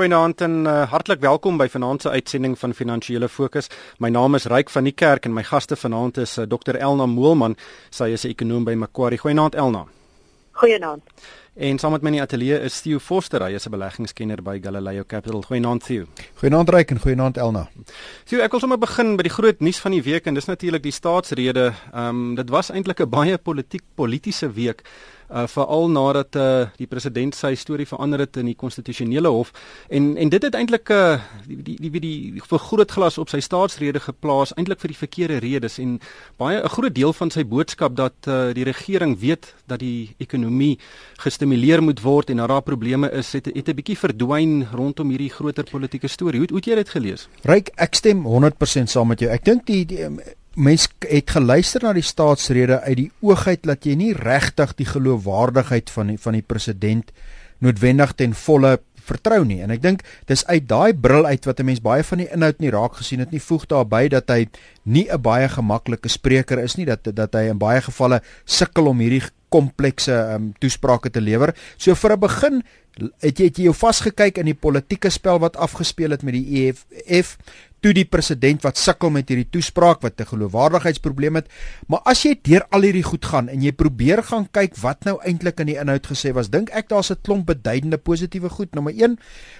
Goeienaand en uh, hartlik welkom by vanaand se uitsending van Finansiële Fokus. My naam is Ryk van die Kerk en my gaste vanaand is uh, Dr Elna Moelman. Sy is 'n ekonom by Macquarie. Goeienaand Elna. Goeienaand. En saam met my in die ateljee is Theo Forster, hy is 'n beleggingskenner by Galileo Capital. Goeienaand Theo. Goeienaand Ryk en goeienaand Elna. Theo, ek wil sommer begin by die groot nuus van die week en dis natuurlik die staatsrede. Ehm um, dit was eintlik 'n baie politiek politieke week uh, veral nadat uh, die president sy storie verander het in die konstitusionele hof en en dit het eintlik uh, die die die, die vergrootglas op sy staatsrede geplaas eintlik vir die verkeerde redes en baie 'n groot deel van sy boodskap dat uh, die regering weet dat die ekonomie gestimuleer moet word en daar probleme is het het 'n bietjie verdwyn rondom hierdie groter politieke storie. Hoe hoe het jy dit gelees? Ryk ek stem 100% saam met jou. Ek dink die, die mens het geluister na die staatsrede uit die oogheid dat jy nie regtig die geloofwaardigheid van die van die president noodwendig ten volle vertrou nie. En ek dink dis uit daai bril uit wat 'n mens baie van die inhoud nie raak gesien het nie voeg daarby dat hy nie 'n baie gemaklike spreker is nie dat dat hy in baie gevalle sukkel om hierdie komplekse um, toesprake te lewer. So vir 'n begin het jy het jy jou vasgekyk in die politieke spel wat afgespeel het met die EFF toe die president wat sukkel met hierdie toespraak wat 'n geloofwaardigheidsprobleem het. Maar as jy deur al hierdie goed gaan en jy probeer gaan kyk wat nou eintlik in die inhoud gesê was, dink ek daar's 'n klomp beduidende positiewe goed. Nommer 1,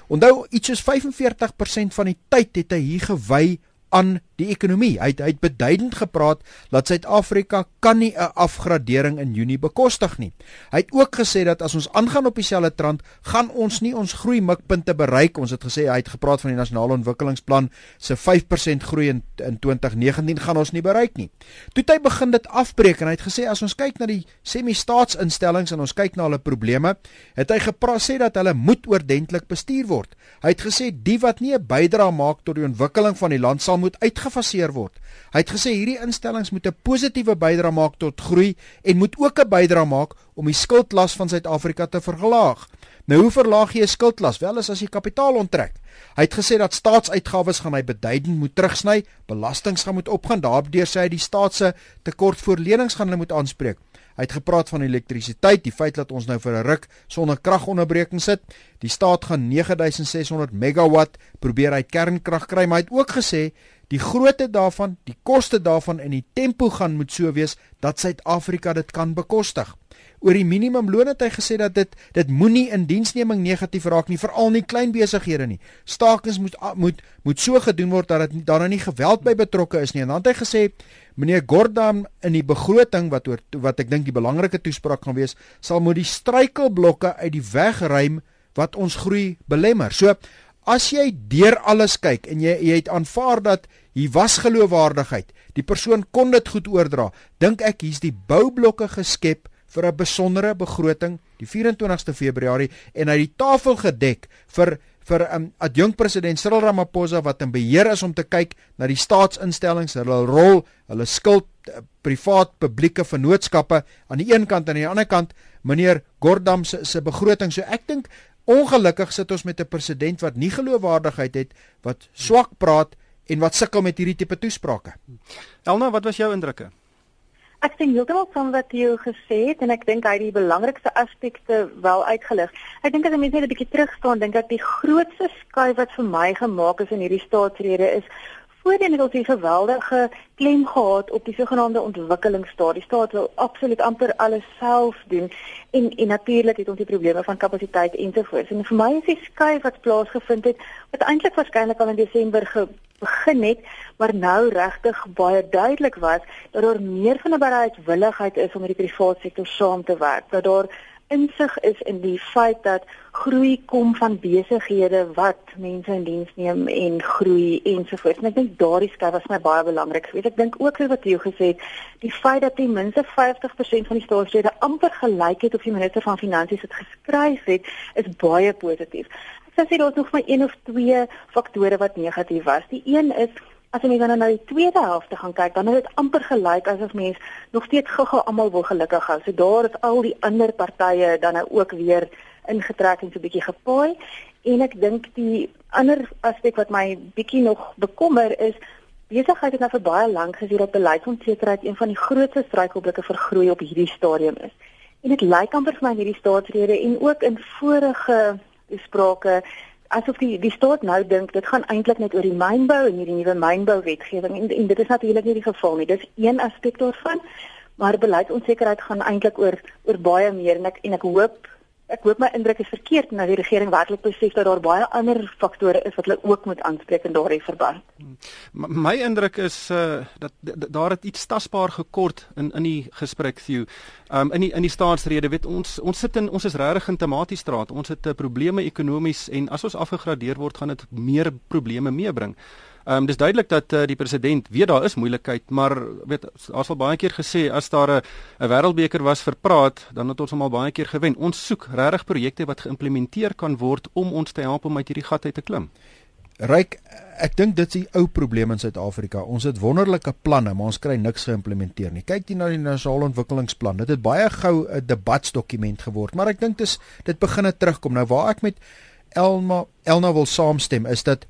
onthou iets soos 45% van die tyd het hy hier gewy aan die ekonomie. Hy het, hy het beduidend gepraat dat Suid-Afrika kan nie 'n afgradering in Junie bekostig nie. Hy het ook gesê dat as ons aangaan op dieselfde trant, gaan ons nie ons groei mikpunte bereik. Ons het gesê hy het gepraat van die nasionale ontwikkelingsplan se 5% groei in in 2019 gaan ons nie bereik nie. Toe het hy begin dit afbreek en hy het gesê as ons kyk na die semi-staatsinstellings en ons kyk na hulle probleme, het hy gepraat sê dat hulle moet oordentlik bestuur word. Hy het gesê die wat nie 'n bydrae maak tot die ontwikkeling van die land sal moet uitgefaseer word. Hy het gesê hierdie instellings moet 'n positiewe bydrae maak tot groei en moet ook 'n bydrae maak om die skuldlas van Suid-Afrika te verlaag. Nou hoe verlaag jy 'n skuldlas? Wel is as jy kapitaal onttrek. Hy het gesê dat staatsuitgawes gaan hy beduidend moet terugsny, belastings gaan moet opgaan, daardeur sê hy die staat se tekort voor lenings gaan hulle moet aanspreek. Hy het gepraat van elektrisiteit, die feit dat ons nou vir 'n ruk sonder kragonderbreking sit. Die staat gaan 9600 megawatt probeer uit kernkrag kry, maar hy het ook gesê die grootte daarvan, die koste daarvan en die tempo gaan moet so wees dat Suid-Afrika dit kan bekostig. Oor die minimumloon het hy gesê dat dit dit moenie in diensneming negatief raak nie, veral nie klein besighede nie. Stakings moet moet moet so gedoen word dat dit daar nou nie geweld by betrokke is nie. En dan het hy gesê meneer Gordhan in die begroting wat oor wat ek dink die belangrike toespraak gaan wees, sal moet die struikelblokke uit die weg ruim wat ons groei belemmer. So as jy deur alles kyk en jy jy het aanvaar dat hier was geloofwaardigheid, die persoon kon dit goed oordra, dink ek hier's die boublokke geskep vir 'n besondere begroting die 24ste Februarie en hy die tafel gedek vir vir um, adjunk president Cyril Ramaphosa wat in beheer is om te kyk na die staatsinstellings, hulle rol, hulle skuld, eh, privaat publieke vennootskappe aan die een kant en aan die ander kant meneer Gordam se se begroting. So ek dink ongelukkig sit ons met 'n president wat nie geloofwaardigheid het, wat swak praat en wat sukkel met hierdie tipe toesprake. Elna, wat was jou indrukke? Ek sien heeltemal van wat jy gesê het en ek dink hy het die belangrikste aspekte wel uitgelig. Ek dink as mense net 'n bietjie terugstaan, dink ek die grootste skuif wat vir my gemaak is in hierdie staatsrede is Voorheen het ons 'n geweldige klem gehad op die sogenaamde ontwikkelingsstaat. Die staat wil absoluut amper alles self doen en en natuurlik het ons die probleme van kapasiteit ensovoorts. En vir my is die skuif wat plaasgevind het, wat eintlik waarskynlik al in Desember begin het, maar nou regtig baie duidelik was dat daar meer van 'n bereidwilligheid is om met die private sektor saam te werk. Dat daar insig is in die feit dat groei kom van besighede wat mense in diens neem en groei ensovoorts. En ek dink daardie skryf was my baie belangrik geweest. Ek dink ook wat jy gesê het, die feit dat ten minste 50% van die staatslede amper gelyk het op die minister van finansies het geskryf het, is baie positief. Ek sê daar's nog maar een of twee faktore wat negatief was. Die een is As jy dan na die tweede helfte gaan kyk, dan is dit amper gelyk asof mens nog steeds gou-gou almal wil gelukkig hou. So daar is al die ander partye dan nou ook weer ingetrek en so 'n bietjie gepaai. En ek dink die ander aspek wat my bietjie nog bekommer is besigheid het nou vir baie lank gesien dat beleidsonsekerheid een van die grootste struikelblokke vir groei op hierdie stadium is. En dit lyk amper vir my hierdie staatsrede en ook in vorige sprake asof die die staat nou dink dit gaan eintlik net oor die mynbou en hierdie nuwe mynbouwetgewing en, en dit is natuurlik nie die geval nie. Dis een aspek daarvan, maar beleidsonsekerheid gaan eintlik oor oor baie meer en ek en ek hoop ek hoop my indruk is verkeerd nou die regering werklik besef dat daar baie ander faktore is wat hulle ook moet aanspreek in daardie verband. My indruk is uh dat daar het iets tasbaar gekort in in die gesprek Theo. Um in die in die staatsrede weet ons ons sit in ons is regtig in tematies-straat. Ons het uh, probleme ekonomies en as ons afgegradeer word gaan dit meer probleme meebring. Ehm um, dis duidelik dat uh, die president weet daar is moeilikheid, maar weet ons al baie keer gesê as daar 'n 'n wêreldbeker was vir praat, dan het ons hom al baie keer gewen. Ons soek regtig projekte wat geïmplementeer kan word om ons te help om uit hierdie gat uit te klim. Ryk, ek dink dit is die ou probleem in Suid-Afrika. Ons het wonderlike planne, maar ons kry niks geïmplementeer nie. Kyk jy na die nasionale ontwikkelingsplan. Dit het baie gou 'n debatsdokument geword, maar ek dink dis dit begin het terugkom. Nou waar ek met Elma Elna wil saamstem is dat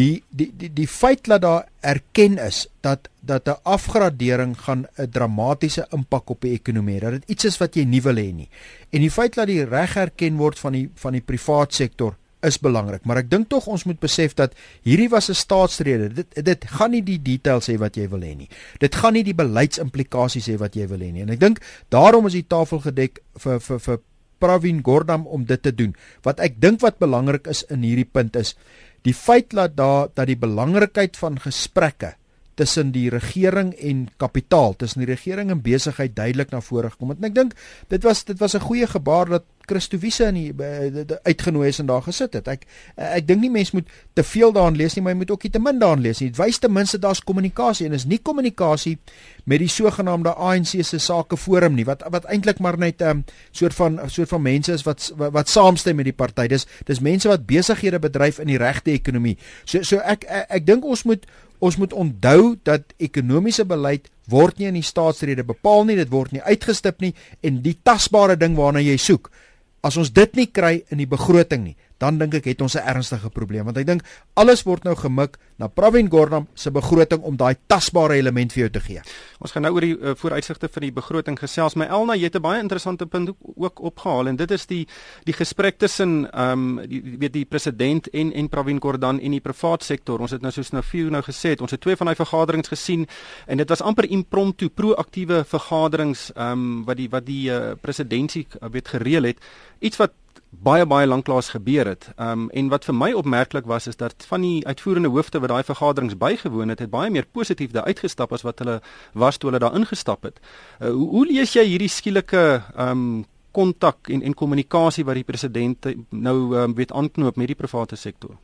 die die die die feit dat daar erken is dat dat 'n afgradering gaan 'n dramatiese impak op die ekonomie dat dit iets is wat jy nie wil hê nie. En die feit dat die reg erken word van die van die privaat sektor is belangrik maar ek dink tog ons moet besef dat hierdie was 'n staatsrede. Dit dit gaan nie die details hê wat jy wil hê nie. Dit gaan nie die beleidsimplikasies hê wat jy wil hê nie. En ek dink daarom is die tafel gedek vir vir vir Pravin Gordhan om dit te doen. Wat ek dink wat belangrik is in hierdie punt is die feit dat daar dat die belangrikheid van gesprekke tussen die regering en kapitaal, tussen die regering en besigheid duidelik na vore gekom het. En ek dink dit was dit was 'n goeie gebaar dat Christo Wiese in die, die uitgenooi is en daar gesit het. Ek ek dink nie mense moet te veel daarin lees nie, maar jy moet ook nie te min daarin lees nie. Dit wys ten minste daar's kommunikasie en is nie kommunikasie met die sogenaamde ANC se sake forum nie wat wat eintlik maar net 'n um, soort van soort van mense is wat wat, wat saamstem met die party. Dis dis mense wat besighede bedryf in die regte ekonomie. So so ek ek, ek dink ons moet Ons moet onthou dat ekonomiese beleid word nie in die staatsrede bepaal nie, dit word nie uitgestip nie en die tasbare ding waarna jy soek, as ons dit nie kry in die begroting nie, dan dink ek het ons 'n ernstige probleem want ek dink alles word nou gemik na Pravin Gordhan se begroting om daai tasbare element vir jou te gee. Ons gaan nou oor die uh, vooruitsigte vir die begroting gesels. My Elna, jy het 'n baie interessante punt ook opgehaal en dit is die die gesprek tussen ehm um, die weet die president en en Pravin Gordhan en die privaat sektor. Ons het nou soos nou vir nou gesê ons het twee van daai vergaderings gesien en dit was amper impromptu proaktiewe vergaderings ehm um, wat die wat die uh, eh, presidentsie uh, weet gereël het. Iets wat baie baie lanklaas gebeur het. Um en wat vir my opmerklik was is dat van die uitvoerende hoofde wat daai vergaderings bygewoon het, het baie meer positief daar uitgestap as wat hulle was toe hulle daar ingestap het. Uh, hoe, hoe lees jy hierdie skielike um kontak en en kommunikasie wat die president nou um, weet aanknoop met die private sektor?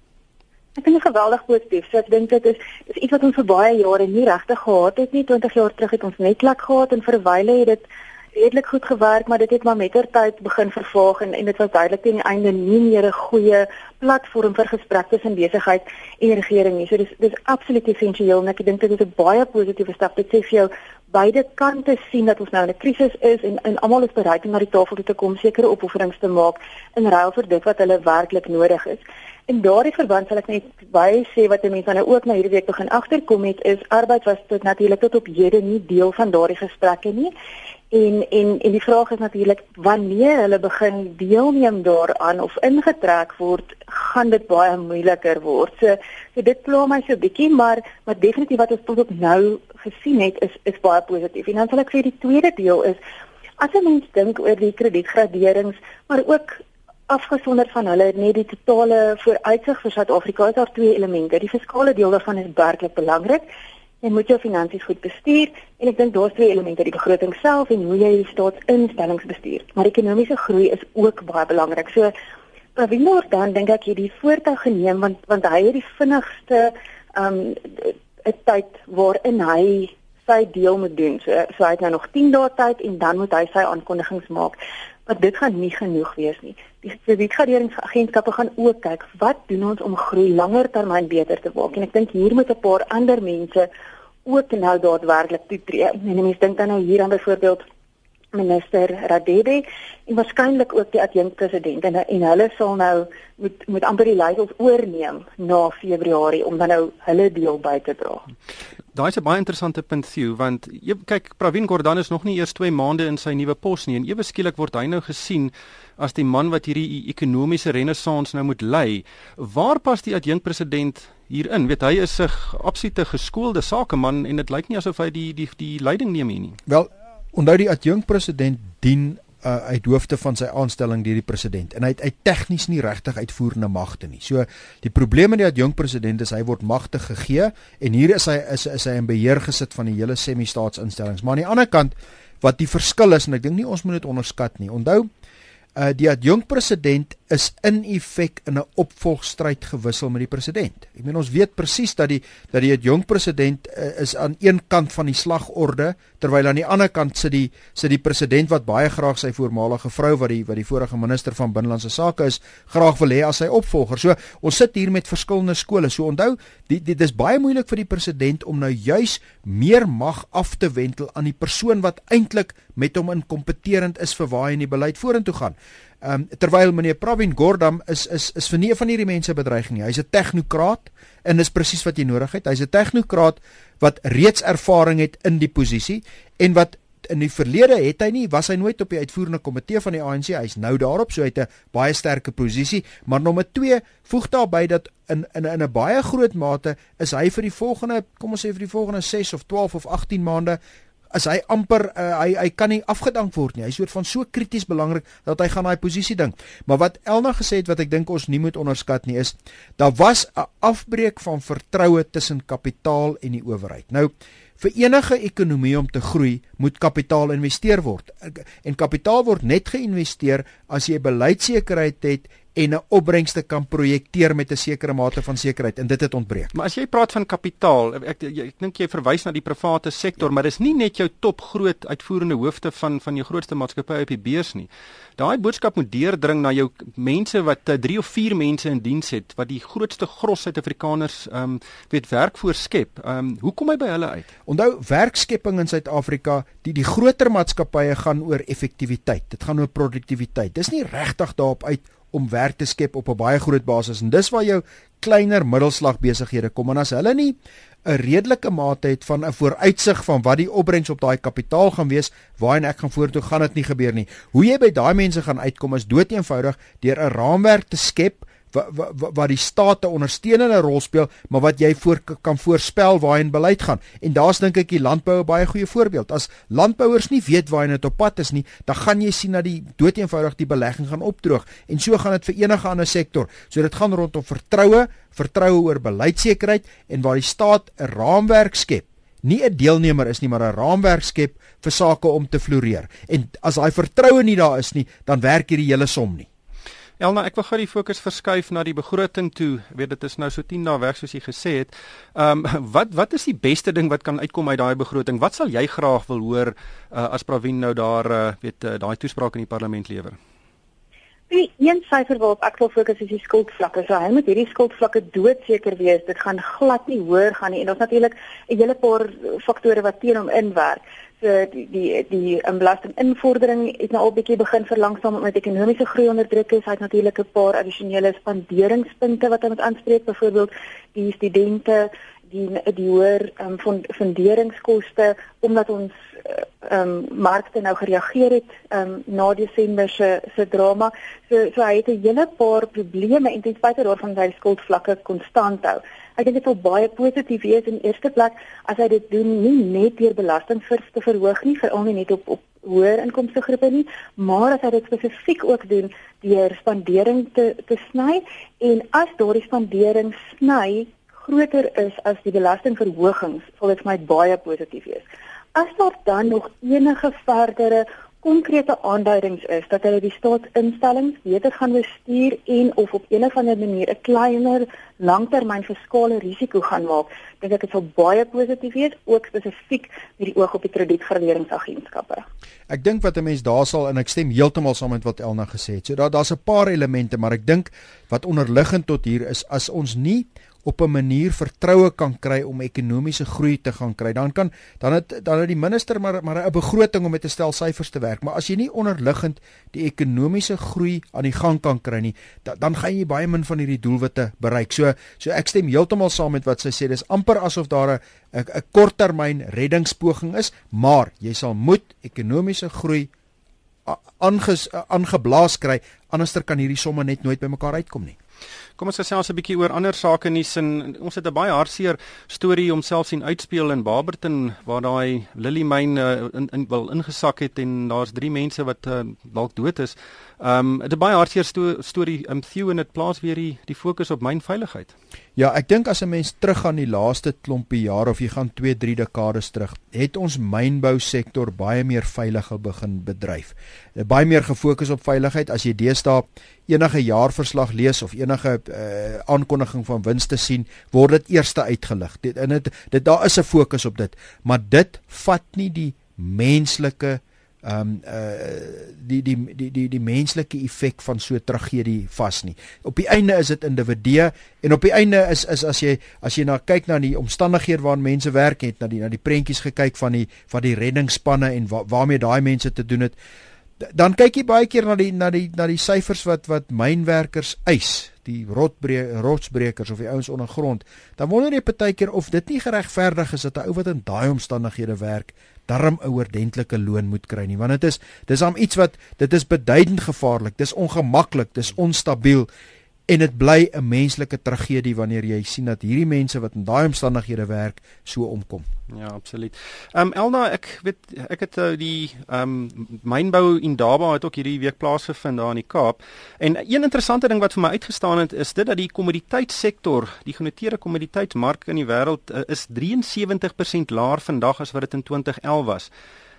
Ek dink dit geweldig positief. So ek dink dit is is iets wat ons vir baie jare nie regtig gehad het nie. 20 jaar terug het ons net lek gehad en vir 'n wyle het dit redelik goed gewerk, maar dit het maar met tyd begin vervaag en en dit was duidelik teen die einde nie meer 'n goeie platform vir gesprekke tussen besigheid en regering nie. So dis dis absoluut essensieel en ek dink dit is 'n baie positiewe stap. Dit sê vir jou beide kante sien dat ons nou in 'n krisis is en en almal is bereid om na die tafel toe te kom sekere opofferings te maak in ruil vir dit wat hulle werklik nodig is. En daardie verband sal ek net baie sê wat mense nou ook na hierdie week begin agterkom het is arbeid was tot natuurlik tot op hede nie deel van daardie gesprekke nie. En en en die vraag is natuurlik wanneer hulle begin deelneem daaraan of ingetrek word, gaan dit baie moeiliker word. So, so dit pla my so bietjie, maar maar definitief wat ons tot op nou gesien het is is baie positief. En dan sal ek sê die tweede deel is as 'n mens dink oor die kredietgraderings, maar ook afgesonder van hulle net die totale vooruitsig vir Suid-Afrika is daar twee elemente. Die fiskale deel daarvan is werklik belangrik Jy moet jou finansies goed bestuur en ek dink daar's twee elemente die begroting self en hoe jy die staatsinstellings bestuur. Maar ekonomiese groei is ook baie belangrik. So Pavinoor dan dink ek hierdie voortouw geneem want want hy het die vinnigste um 'n tyd waarin hy sy deel moet doen. So so hy het nou nog 10 dae tyd en dan moet hy sy aankondigings maak maar dit gaan nie genoeg wees nie. Die kredietgraderingsagentskappe gaan ook kyk wat doen ons om groei langer termyn beter te maak en ek dink hier moet 'n paar ander mense ook nou daadwerklik toetree. En mense dink dan nou hier aan byvoorbeeld minister Radebe en waarskynlik ook die adjunkpresident en en hulle sal nou moet moet amper die leiers oorneem na Februarie om dan nou hulle deel by te dra. Daai is 'n baie interessante punt Theo want jy kyk Pravin Gordhan is nog nie eers 2 maande in sy nuwe pos nie en ewe skielik word hy nou gesien as die man wat hierdie ekonomiese renessans nou moet lei. Waar pas die adjunkpresident hierin? Weet hy is 'n absolute geskoolde sakeman en dit lyk nie asof hy die die die leiding neem hier nie. Wel, onthou die adjunkpresident dien uh, uit hoofde van sy aanstelling deur die president en hy het, hy tegnies nie regtig uitvoerende magte nie. So die probleem met die adjunkpresident is hy word magte gegee en hier is hy is is hy in beheer gesit van die hele semi-staatsinstellings. Maar aan die ander kant wat die verskil is en ek dink nie ons moet dit onderskat nie. Onthou, uh, die adjunkpresident is in effek in 'n opvolgstryd gewissel met die president. Ek meen ons weet presies dat die dat die adjunkpresident uh, is aan een kant van die slagorde terwyl aan die ander kant sit die sit die president wat baie graag sy voormalige vrou wat die wat die vorige minister van binnelandse sake is, graag wil hê as sy opvolger. So ons sit hier met verskillende skole. So onthou, dit is baie moeilik vir die president om nou juis meer mag af te wendel aan die persoon wat eintlik met hom inkompeterend is vir waar hy in die beleid vorentoe gaan. Ehm um, terwyl meneer Pravin Gordhan is is is vir nie van hierdie mense bedreiging nie. Hy's 'n tegnokraat en dis presies wat jy nodig het. Hy's 'n tegnokraat wat reeds ervaring het in die posisie en wat in die verlede het hy nie was hy nooit op die uitvoerende komitee van die ANC. Hy's nou daarop, so hy het 'n baie sterke posisie, maar nommer 2 voeg daarby dat in in in 'n baie groot mate is hy vir die volgende, kom ons sê vir die volgende 6 of 12 of 18 maande as hy amper uh, hy hy kan nie afgedank word nie. Hy soort van so krities belangrik dat hy gaan daai posisie ding. Maar wat Elna gesê het wat ek dink ons nie moet onderskat nie is daar was 'n afbreek van vertroue tussen kapitaal en die owerheid. Nou vir enige ekonomie om te groei, moet kapitaal investeer word. En kapitaal word net geïnvesteer as jy beleidsekerheid het en 'n opbrengste kan projekteer met 'n sekere mate van sekerheid en dit het ontbreek. Maar as jy praat van kapitaal, ek ek, ek dink jy verwys na die private sektor, ja. maar dis nie net jou top groot uitvoerende hoofde van van jou grootste maatskappye op die beurs nie. Daai boodskap moet deurdring na jou mense wat 3 uh, of 4 mense in diens het wat die grootste gros Suid-Afrikaners ehm um, weet werk voorskep. Ehm um, hoe kom hy by hulle uit? Onthou werkskepping in Suid-Afrika, die die groter maatskappye gaan oor effektiwiteit. Dit gaan oor produktiwiteit. Dis nie regtig daarop uit om werk te skep op 'n baie groot basis en dis waar jou kleiner middelslag besighede kom en as hulle nie 'n redelike mate het van 'n vooruitsig van wat die opbrengs op daai kapitaal gaan wees waarheen ek gaan vorentoe gaan dit nie gebeur nie. Hoe jy by daai mense gaan uitkom is doeteenvoudig deur 'n raamwerk te skep wat wat wa, die staat 'n ondersteunende rol speel, maar wat jy voor kan voorspel waarheen beleid gaan. En daar's dink ek die landbou 'n baie goeie voorbeeld. As landbouers nie weet waarheen dit op pad is nie, dan gaan jy sien dat die doeteenvoudig die belegging gaan opdroog. En so gaan dit vir enige ander sektor. So dit gaan rondom vertroue, vertroue oor beleidsekerheid en waar die staat 'n raamwerk skep nie 'n deelnemer is nie maar 'n raamwerk skep vir sake om te floreer. En as daai vertroue nie daar is nie, dan werk hierdie hele som nie. Elna, ek wil gou die fokus verskuif na die begroting toe. Ek weet dit is nou so 10 dae weg soos jy gesê het. Ehm um, wat wat is die beste ding wat kan uitkom uit daai begroting? Wat sal jy graag wil hoor uh, as Pravin nou daar uh, weet uh, daai toespraak in die parlement lewer? Die een syfer waarop ek wil fokus is die skuldvlakke. So hy moet hierdie skuldvlakke doodseker wees. Dit gaan glad nie hoër gaan nie en daar's natuurlik 'n hele paar faktore wat teen hom inwerk so die die die um, belastinginvordering het nou al bietjie begin verlangsaam met ekonomiese groei onder druk is. Hy het natuurlik 'n paar addisionele spanderingspunte wat hy moet aanspreek, byvoorbeeld die studente die die hoër um, funderingskoste omdat ons ehm um, markte nou gereageer het ehm um, na Desember se se drama. So so hy het 'n hele paar probleme en ten spyte daarvan sy skuldvlakke konstant hou. Ek dink dit sal baie positief wees in eerste plek as hy dit doen nie net deur belasting vir te verhoog nie, veral nie net op op hoër inkomste groepe nie, maar as hy dit spesifiek ook doen deur spandering te te sny en as daardie spandering sny groter is as die belastingverhogings, sal dit vir my baie positief wees. As daar dan nog enige verdere konkrete aanduidings is dat hulle die staatsinstellings beter gaan bestuur en of op een of ander manier 'n kleiner langtermyn fiskale risiko gaan maak, dink ek dit sal baie positief wees ook spesifiek met die oog op die kredietverleningsagentskappe. Ek dink wat 'n mens daar sal en ek stem heeltemal saam met wat Elna gesê het. So daar daar's 'n paar elemente, maar ek dink wat onderliggend tot hier is as ons nie op 'n manier vertroue kan kry om ekonomiese groei te gaan kry. Dan kan dan het dan het die minister maar maar 'n begroting om met 'n stel syfers te werk, maar as jy nie onderliggend die ekonomiese groei aan die gang kan kry nie, da, dan gaan jy baie min van hierdie doelwitte bereik. So so ek stem heeltemal saam met wat sy sê. Dis amper asof daar 'n 'n korttermyn reddingspoging is, maar jy sal moet ekonomiese groei aangeblaas kry, anderster kan hierdie somme net nooit bymekaar uitkom nie. Kom ons gesels 'n bietjie oor ander sake nuus en ons het 'n baie hartseer storie homself sien uitspeel in Barberton waar daai Lily mine uh, in in wel ingesak het en daar's 3 mense wat uh, dalk dood is. Um 'n baie hartseer sto storie um Theo en dit plaas weer die die fokus op mynveiligheid. Ja, ek dink as 'n mens teruggaan die laaste klompie jare of jy gaan 2, 3 dekades terug, het ons mynbou sektor baie meer veilige begin bedryf. Eh, baie meer gefokus op veiligheid as jy deesdae enige jaarverslag lees of enige uh, aankondiging van wins te sien, word dit eerste uitgelig. Dit in dit dit daar is 'n fokus op dit, maar dit vat nie die menslike ehm um, uh die die die die die menslike effek van so tragedie vas nie. Op die einde is dit individue en op die einde is is as jy as jy na kyk na die omstandighede waarin mense werk het, na die na die prentjies gekyk van die van die reddingsspanne en wa, waarmee daai mense te doen het, dan kyk jy baie keer na die na die na die syfers wat wat mynwerkers eis, die rotsbrekers of die ouens ondergrond. Dan wonder jy partykeer of dit nie geregverdig is dat 'n ou wat in daai omstandighede werk, darm 'n oordentlike loon moet kry nie, want dit is dis am iets wat dit is beduidend gevaarlik, dis ongemaklik, dis onstabiel en dit bly 'n menslike tragedie wanneer jy sien dat hierdie mense wat in daai omstandighede werk so omkom. Ja, absoluut. Ehm um, Elna, ek weet ek het uh, die ehm um, mynbou in Daba het ook hierdie week plaasgevind daar in die Kaap. En een interessante ding wat vir my uitgestaan het is dit dat die kommoditeitsektor, die genoteerde kommoditeitsmark in die wêreld uh, is 73% laer vandag as wat dit in 2011 was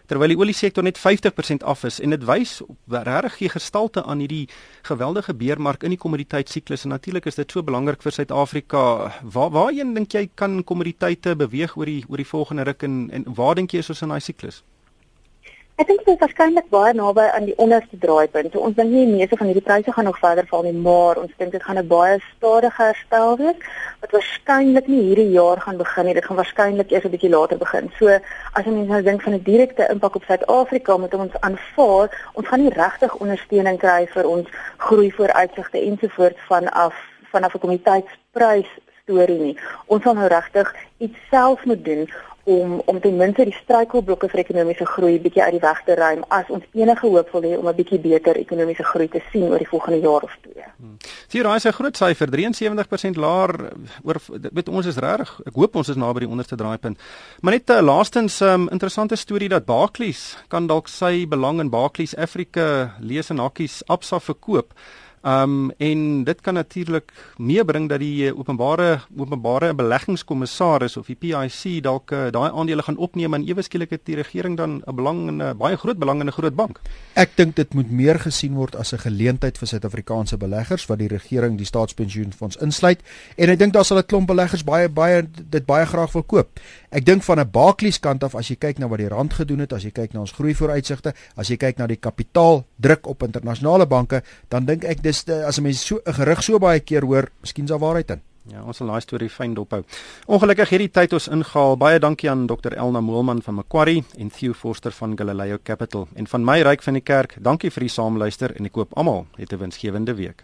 terwyl die olie sektor net 50% af is en dit wys regtig gee gestalte aan hierdie geweldige beermark in die kommoditeitsiklus en natuurlik is dit so belangrik vir Suid-Afrika. Waar waarheen dink jy kan kommoditeite beweeg oor die oor die volgende ruk en en waar dink jy is ons in daai siklus? Ek dink dit is waarskynlik baie naby aan die onderste draaipunt. Ons dink nie meeste van hierdie pryse gaan nog verder val nie, maar ons dink dit gaan 'n baie stadige herstel wees wat waarskynlik nie hierdie jaar gaan begin nie. Dit gaan waarskynlik eers 'n bietjie later begin. So as jy mens nou dink van 'n direkte impak op Suid-Afrika met ons aanvaar, ons gaan nie regtig ondersteuning kry vir ons groei vooruitsigte ensovoorts vanaf vanaf 'n kommoditeitsprys storie nie. Ons gaan nou regtig iets self moet doen om om ten minste die struikelblokke vir ekonomiese groei bietjie uit die weg te ruim as ons enige hoop wil hê om 'n bietjie beter ekonomiese groei te sien oor die volgende jaar of twee. Hmm. Sien, raai sy groot syfer 73% laer oor weet ons is reg. Ek hoop ons is naby die onderste draaipunt. Maar net 'n uh, laastens 'n um, interessante storie dat Barclays kan dalk sy belang in Barclays Africa lees en hakkies Absa verkoop. Um en dit kan natuurlik meebring dat die eh, openbare openbare beleggingskommissaris of die PIC dalk uh, daai aandele gaan opneem en ewe skielik het die regering dan 'n belang in 'n baie groot belang in 'n groot bank. Ek dink dit moet meer gesien word as 'n geleentheid vir Suid-Afrikaanse beleggers wat die regering die staatspensioenfonds insluit en ek dink daar sal 'n klomp beleggers baie baie dit baie graag wil koop. Ek dink van 'n Barclays kant af as jy kyk na wat die rand gedoen het, as jy kyk na ons groei vooruitsigte, as jy kyk na die kapitaal druk op internasionale banke, dan dink ek dis as 'n mens so 'n gerug so baie keer hoor, miskien is daar waarheid in. Ja, ons sal daai storie fyn dophou. Ongelukkig hierdie tyd ons ingehaal. Baie dankie aan Dr Elna Moelman van Macquarie en Theo Forster van Galileo Capital. En van my ryk van die kerk, dankie vir die saamluister en ek koop almal 'n winsgewende week.